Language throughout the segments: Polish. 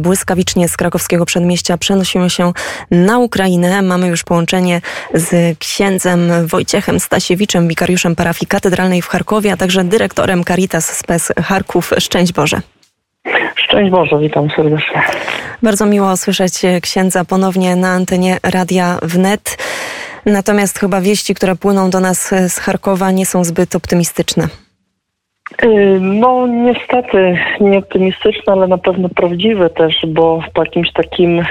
Błyskawicznie z krakowskiego przedmieścia przenosimy się na Ukrainę. Mamy już połączenie z księdzem Wojciechem Stasiewiczem, wikariuszem parafii katedralnej w Charkowie, a także dyrektorem Caritas Spes Charków. Szczęść Boże. Szczęść Boże, witam serdecznie. Bardzo miło słyszeć księdza ponownie na antenie Radia Wnet. Natomiast chyba wieści, które płyną do nas z Charkowa nie są zbyt optymistyczne. Y, no niestety nieoptymistyczne, ale na pewno prawdziwe też, bo w jakimś takim y,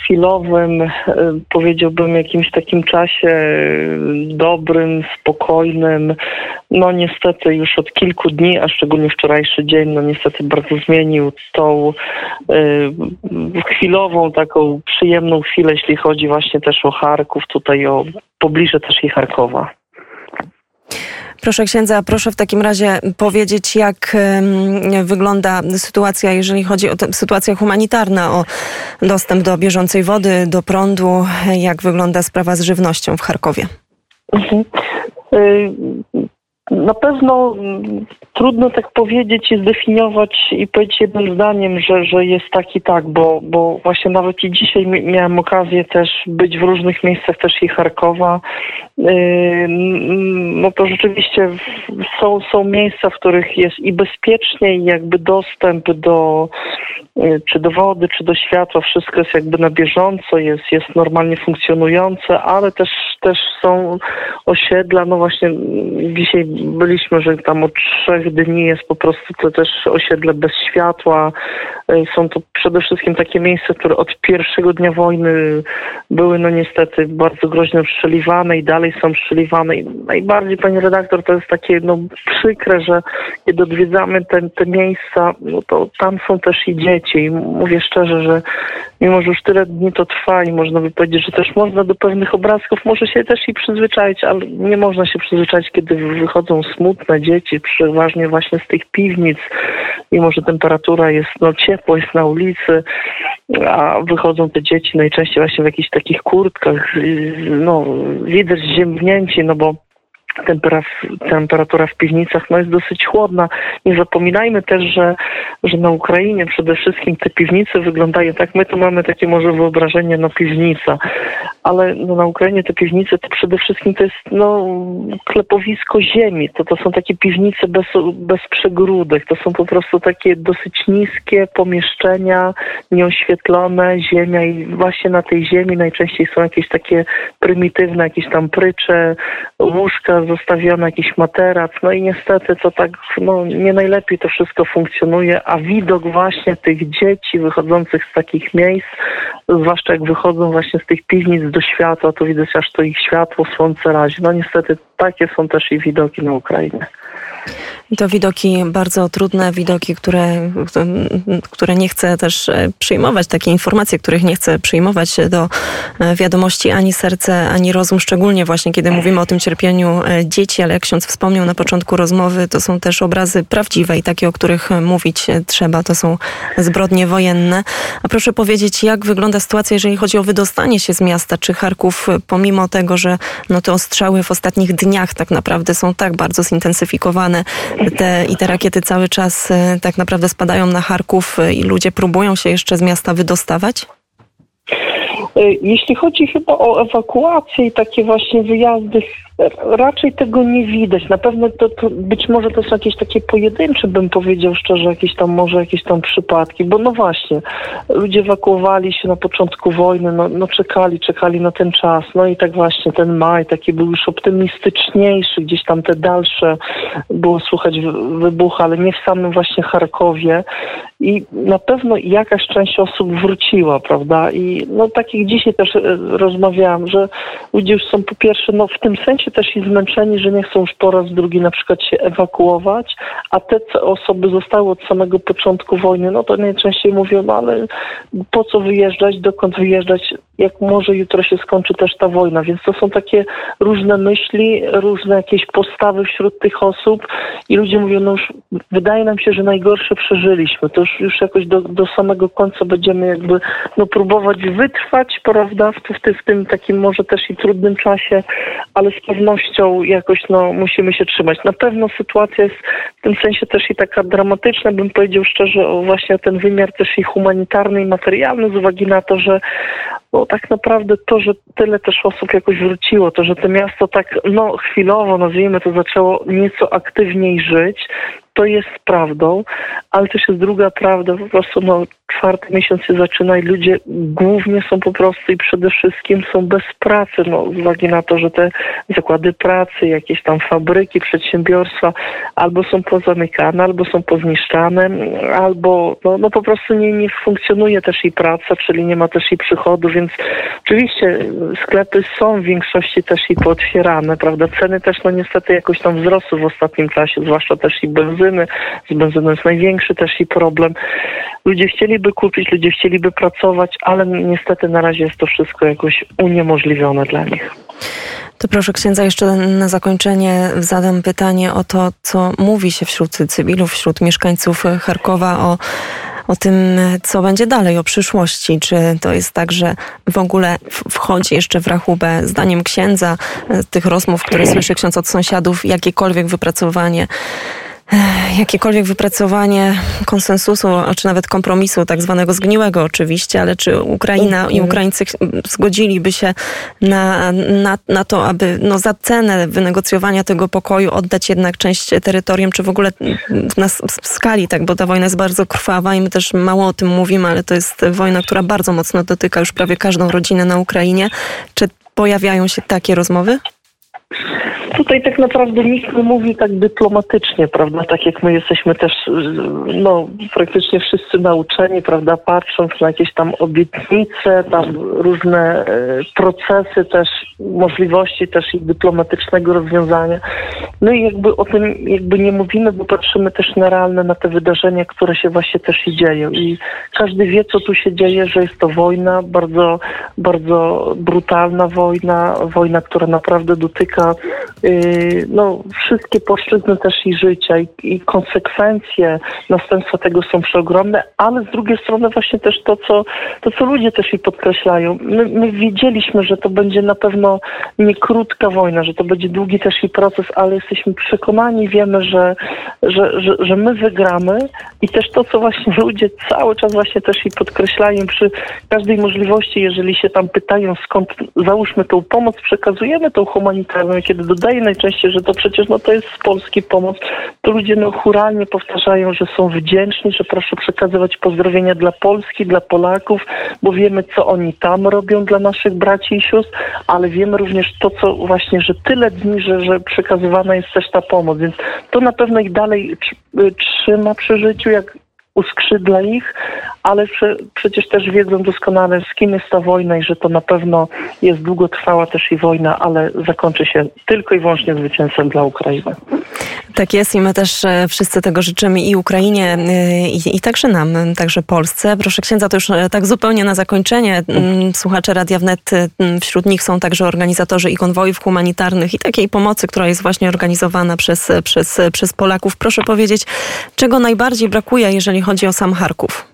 chwilowym, y, powiedziałbym jakimś takim czasie dobrym, spokojnym, no niestety już od kilku dni, a szczególnie wczorajszy dzień, no niestety bardzo zmienił tą chwilową, taką przyjemną chwilę, jeśli chodzi właśnie też o Charków, tutaj o pobliże też i Charkowa. Proszę księdza, proszę w takim razie powiedzieć, jak wygląda sytuacja, jeżeli chodzi o sytuację humanitarna, o dostęp do bieżącej wody, do prądu, jak wygląda sprawa z żywnością w Charkowie. Mhm. Na pewno mm, trudno tak powiedzieć i zdefiniować i powiedzieć jednym zdaniem, że, że jest tak i tak, bo, bo właśnie nawet i dzisiaj miałem okazję też być w różnych miejscach, też i Charkowa. No to rzeczywiście są, są miejsca, w których jest i bezpiecznie, i jakby dostęp do y, czy do wody, czy do światła, wszystko jest jakby na bieżąco, jest, jest normalnie funkcjonujące, ale też, też są osiedla, no właśnie dzisiaj byliśmy, że tam od trzech dni jest po prostu to też osiedle bez światła. E, są to przede wszystkim takie miejsca, które od pierwszego dnia wojny były no niestety bardzo groźnie przeszeliwane i dalej są przeszeliwane. I najbardziej, pani redaktor, to jest takie no przykre, że kiedy odwiedzamy te, te miejsca, no to tam są też i dzieci. I mówię szczerze, że mimo, że już tyle dni to trwa i można by powiedzieć, że też można do pewnych obrazków może się też i przyzwyczaić, ale nie można się przyzwyczaić, kiedy wychodzą smutne dzieci, przeważnie właśnie z tych piwnic, mimo że temperatura jest, no ciepło jest na ulicy, a wychodzą te dzieci najczęściej właśnie w jakichś takich kurtkach, no widać ziemnięci, no bo temperatura w piwnicach no jest dosyć chłodna. Nie zapominajmy też, że, że na Ukrainie przede wszystkim te piwnice wyglądają tak, my tu mamy takie może wyobrażenie, no piwnica, ale no, na Ukrainie te piwnice to przede wszystkim to jest no, klepowisko ziemi, to, to są takie piwnice bez, bez przegródek, to są po prostu takie dosyć niskie pomieszczenia, nieoświetlone, ziemia i właśnie na tej ziemi najczęściej są jakieś takie prymitywne, jakieś tam prycze, łóżka zostawiono jakiś materac, no i niestety to tak no, nie najlepiej to wszystko funkcjonuje, a widok właśnie tych dzieci wychodzących z takich miejsc, zwłaszcza jak wychodzą właśnie z tych piwnic do światła, to widać aż to ich światło, słońce razi. No niestety takie są też i widoki na Ukrainie. To widoki bardzo trudne, widoki, które, które nie chcę też e, przyjmować, takie informacje, których nie chcę przyjmować do e, wiadomości ani serce, ani rozum, szczególnie właśnie kiedy mówimy o tym cierpieniu e, dzieci, ale jak ksiądz wspomniał na początku rozmowy, to są też obrazy prawdziwe i takie, o których mówić trzeba, to są zbrodnie wojenne. A proszę powiedzieć, jak wygląda sytuacja, jeżeli chodzi o wydostanie się z miasta? Czy Charków, pomimo tego, że no te ostrzały w ostatnich dniach tak naprawdę są tak bardzo zintensyfikowane, te, i te rakiety cały czas e, tak naprawdę spadają na Charków e, i ludzie próbują się jeszcze z miasta wydostawać? E, jeśli chodzi chyba o ewakuację i takie właśnie wyjazdy raczej tego nie widać. Na pewno to, to, być może to są jakieś takie pojedyncze, bym powiedział szczerze, jakieś tam może jakieś tam przypadki, bo no właśnie, ludzie ewakuowali się na początku wojny, no, no czekali, czekali na ten czas, no i tak właśnie ten maj taki był już optymistyczniejszy, gdzieś tam te dalsze było słuchać wybuchy, ale nie w samym właśnie Charkowie. I na pewno jakaś część osób wróciła, prawda, i no takich dzisiaj też e, rozmawiałam, że ludzie już są po pierwsze, no w tym sensie też i zmęczeni, że nie chcą już po raz drugi na przykład się ewakuować, a te osoby zostały od samego początku wojny, no to najczęściej mówią, no ale po co wyjeżdżać, dokąd wyjeżdżać? Jak może jutro się skończy też ta wojna. Więc to są takie różne myśli, różne jakieś postawy wśród tych osób i ludzie mówią, no już wydaje nam się, że najgorsze przeżyliśmy. To już, już jakoś do, do samego końca będziemy jakby no, próbować wytrwać, prawda, w, w, w tym takim może też i trudnym czasie, ale z pewnością jakoś no, musimy się trzymać. Na pewno sytuacja jest w tym sensie też i taka dramatyczna, bym powiedział szczerze, o właśnie ten wymiar też i humanitarny i materialny z uwagi na to, że bo tak naprawdę to, że tyle też osób jakoś wróciło, to, że to miasto tak no chwilowo, nazwijmy to, zaczęło nieco aktywniej żyć, to jest prawdą, ale też jest druga prawda, po prostu no, czwarty miesiąc się zaczyna i ludzie głównie są po prostu i przede wszystkim są bez pracy, no, z uwagi na to, że te zakłady pracy, jakieś tam fabryki, przedsiębiorstwa albo są pozamykane, albo są pozniszczane, albo no, no po prostu nie, nie funkcjonuje też i praca, czyli nie ma też i przychodu, więc oczywiście sklepy są w większości też i pootwierane, prawda, ceny też no niestety jakoś tam wzrosły w ostatnim czasie, zwłaszcza też i benzyny, z benzyną jest największy też i problem. Ludzie chcieliby kupić, ludzie chcieliby pracować, ale niestety na razie jest to wszystko jakoś uniemożliwione dla nich. To proszę księdza, jeszcze na zakończenie zadam pytanie o to, co mówi się wśród cywilów, wśród mieszkańców Charkowa o o tym, co będzie dalej, o przyszłości. Czy to jest tak, że w ogóle wchodzi jeszcze w rachubę, zdaniem księdza, tych rozmów, które słyszy ksiądz od sąsiadów, jakiekolwiek wypracowanie jakiekolwiek wypracowanie konsensusu, czy nawet kompromisu, tak zwanego zgniłego oczywiście, ale czy Ukraina i mhm. Ukraińcy zgodziliby się na, na, na to, aby no, za cenę wynegocjowania tego pokoju oddać jednak część terytorium, czy w ogóle na skali, tak, bo ta wojna jest bardzo krwawa i my też mało o tym mówimy, ale to jest wojna, która bardzo mocno dotyka już prawie każdą rodzinę na Ukrainie. Czy pojawiają się takie rozmowy? Tutaj tak naprawdę nikt nie mówi tak dyplomatycznie, prawda? Tak jak my jesteśmy też, no, praktycznie wszyscy nauczeni, prawda? Patrząc na jakieś tam obietnice, tam różne e, procesy też, możliwości też i dyplomatycznego rozwiązania. No i jakby o tym jakby nie mówimy, bo patrzymy też na realne, na te wydarzenia, które się właśnie też i dzieją. I każdy wie, co tu się dzieje, że jest to wojna, bardzo, bardzo brutalna wojna, wojna, która naprawdę dotyka no, wszystkie płaszczyzny też i życia i, i, konsekwencje, następstwa tego są przeogromne, ale z drugiej strony właśnie też to, co, to, co ludzie też i podkreślają. My, my wiedzieliśmy, że to będzie na pewno nie krótka wojna, że to będzie długi też i proces, ale jesteśmy przekonani, wiemy, że, że, że, że my wygramy i też to, co właśnie ludzie cały czas właśnie też i podkreślają przy każdej możliwości, jeżeli się tam pytają, skąd załóżmy tą pomoc, przekazujemy tą humanitarną, kiedy dodają dodaje najczęściej, że to przecież no, to jest z Polski pomoc, to ludzie no, churalnie powtarzają, że są wdzięczni, że proszę przekazywać pozdrowienia dla Polski, dla Polaków, bo wiemy, co oni tam robią dla naszych braci i sióstr, ale wiemy również to, co właśnie, że tyle dni, że, że przekazywana jest też ta pomoc, więc to na pewno ich dalej trzyma przy życiu, jak uskrzydla ich, ale prze, przecież też wiedzą doskonale, z kim jest ta wojna i że to na pewno jest długotrwała też i wojna, ale zakończy się tylko i wyłącznie zwycięstwem dla Ukrainy. Tak jest i my też e, wszyscy tego życzymy i Ukrainie e, i, i także nam, także Polsce. Proszę księdza, to już e, tak zupełnie na zakończenie. Mm, słuchacze Radia Wnet, wśród nich są także organizatorzy i konwojów humanitarnych i takiej pomocy, która jest właśnie organizowana przez, przez, przez Polaków. Proszę powiedzieć, czego najbardziej brakuje, jeżeli chodzi o sam Charków?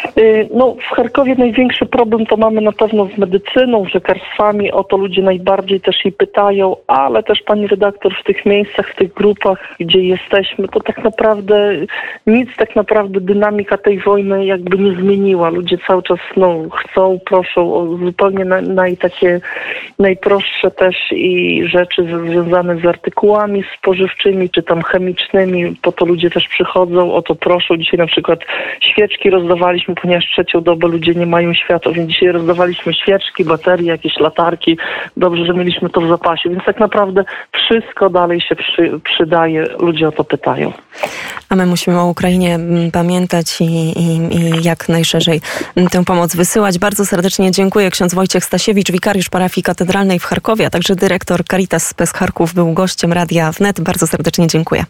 no, w Charkowie największy problem to mamy na pewno z medycyną, z lekarstwami. O to ludzie najbardziej też i pytają, ale też pani redaktor w tych miejscach, w tych grupach, gdzie jesteśmy, to tak naprawdę nic tak naprawdę dynamika tej wojny jakby nie zmieniła. Ludzie cały czas no, chcą, proszą o zupełnie naj, takie najprostsze też i rzeczy związane z artykułami spożywczymi czy tam chemicznymi. Po to ludzie też przychodzą, o to proszą. Dzisiaj na przykład świeczki rozdawaliśmy, ponieważ trzecią dobę ludzie nie mają światła, więc dzisiaj rozdawaliśmy świeczki, baterie, jakieś latarki. Dobrze, że mieliśmy to w zapasie, więc tak naprawdę wszystko dalej się przy, przydaje. Ludzie o to pytają. A my musimy o Ukrainie mm, pamiętać i, i, i jak najszerzej mm, tę pomoc wysyłać. Bardzo serdecznie dziękuję. Ksiądz Wojciech Stasiewicz, wikariusz parafii katedralnej w Charkowie, a także dyrektor Caritas Spes Charków był gościem Radia Wnet. Bardzo serdecznie dziękuję.